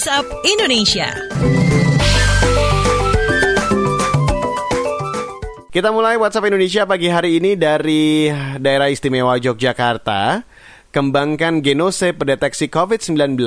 WhatsApp Indonesia. Kita mulai WhatsApp Indonesia pagi hari ini dari daerah istimewa Yogyakarta. Kembangkan genose pendeteksi COVID-19,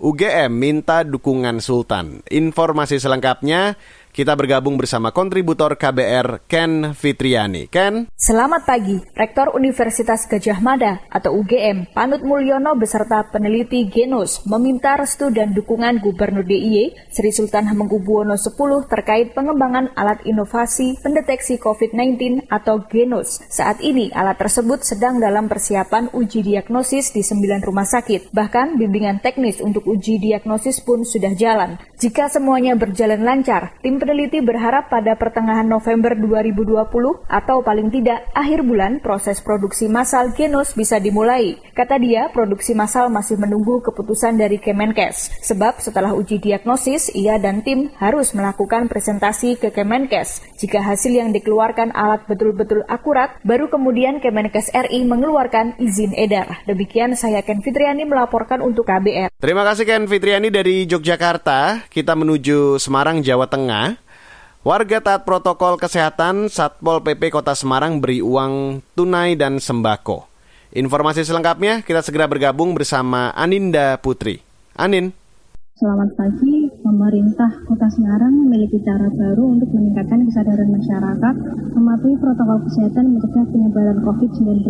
UGM minta dukungan Sultan. Informasi selengkapnya kita bergabung bersama kontributor KBR Ken Fitriani. Ken? Selamat pagi. Rektor Universitas Gajah Mada atau UGM, Panut Mulyono beserta peneliti Genos meminta restu dan dukungan Gubernur DIY Sri Sultan Hamengkubuwono X terkait pengembangan alat inovasi pendeteksi COVID-19 atau Genos. Saat ini alat tersebut sedang dalam persiapan uji diagnosis di sembilan rumah sakit. Bahkan bimbingan teknis untuk uji diagnosis pun sudah jalan. Jika semuanya berjalan lancar, tim peneliti berharap pada pertengahan November 2020 atau paling tidak akhir bulan proses produksi massal Genos bisa dimulai. Kata dia, produksi massal masih menunggu keputusan dari Kemenkes. Sebab setelah uji diagnosis, ia dan tim harus melakukan presentasi ke Kemenkes. Jika hasil yang dikeluarkan alat betul-betul akurat, baru kemudian Kemenkes RI mengeluarkan izin edar. Demikian saya Ken Fitriani melaporkan untuk KBR. Terima kasih Ken Fitriani dari Yogyakarta. Kita menuju Semarang, Jawa Tengah. Warga taat protokol kesehatan, Satpol PP Kota Semarang beri uang tunai dan sembako. Informasi selengkapnya kita segera bergabung bersama Aninda Putri. Anin. Selamat pagi, pemerintah Kota Semarang memiliki cara baru untuk meningkatkan kesadaran masyarakat mematuhi protokol kesehatan mencegah penyebaran COVID-19.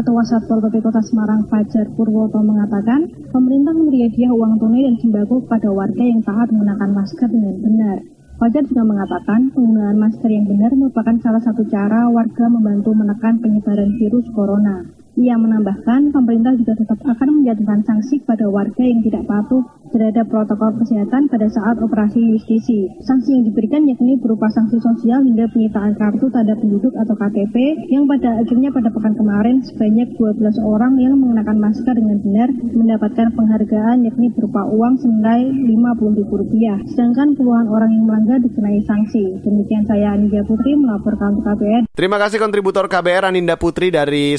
Ketua Satpol PP Kota Semarang Fajar Purwoto mengatakan, pemerintah memberi hadiah uang tunai dan sembako kepada warga yang taat menggunakan masker dengan benar. Fajar juga mengatakan penggunaan masker yang benar merupakan salah satu cara warga membantu menekan penyebaran virus corona. Ia menambahkan pemerintah juga tetap akan menjatuhkan sanksi kepada warga yang tidak patuh terhadap protokol kesehatan pada saat operasi justisi. Sanksi yang diberikan yakni berupa sanksi sosial hingga penyitaan kartu tanda penduduk atau KTP yang pada akhirnya pada pekan kemarin sebanyak 12 orang yang menggunakan masker dengan benar mendapatkan penghargaan yakni berupa uang senilai Rp50.000. Sedangkan puluhan orang yang melanggar dikenai sanksi. Demikian saya Anindya Putri melaporkan untuk KBR. Terima kasih kontributor KBR Aninda Putri dari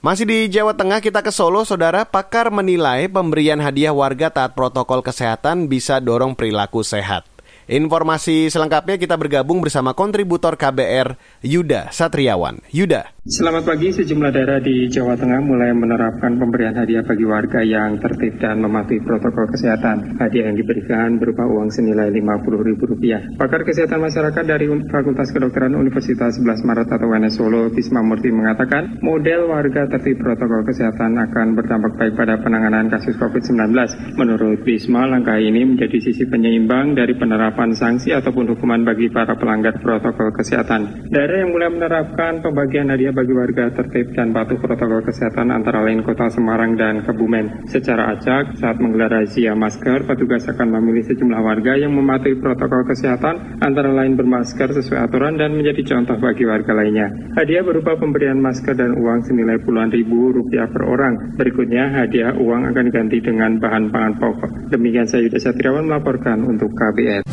Masih di Jawa Tengah kita ke Solo, saudara pakar menilai pemberian hadiah warga taat protokol kesehatan bisa dorong perilaku sehat. Informasi selengkapnya kita bergabung bersama kontributor KBR Yuda Satriawan. Yuda. Selamat pagi, sejumlah daerah di Jawa Tengah mulai menerapkan pemberian hadiah bagi warga yang tertib dan mematuhi protokol kesehatan. Hadiah yang diberikan berupa uang senilai Rp50.000. Pakar Kesehatan Masyarakat dari Fakultas Kedokteran Universitas 11 Maret atau UNS Solo, Bisma Murti mengatakan, model warga tertib protokol kesehatan akan berdampak baik pada penanganan kasus COVID-19. Menurut Bisma, langkah ini menjadi sisi penyeimbang dari penerapan sanksi ataupun hukuman bagi para pelanggar protokol kesehatan. Daerah yang mulai menerapkan pembagian hadiah bagi warga tertib dan patuh protokol kesehatan antara lain Kota Semarang dan Kebumen. Secara acak, saat menggelar razia masker, petugas akan memilih sejumlah warga yang mematuhi protokol kesehatan antara lain bermasker sesuai aturan dan menjadi contoh bagi warga lainnya. Hadiah berupa pemberian masker dan uang senilai puluhan ribu rupiah per orang. Berikutnya, hadiah uang akan diganti dengan bahan pangan pokok. Demikian saya Yuda Satriawan melaporkan untuk KBR.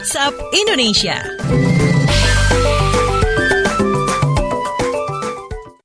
WhatsApp Indonesia.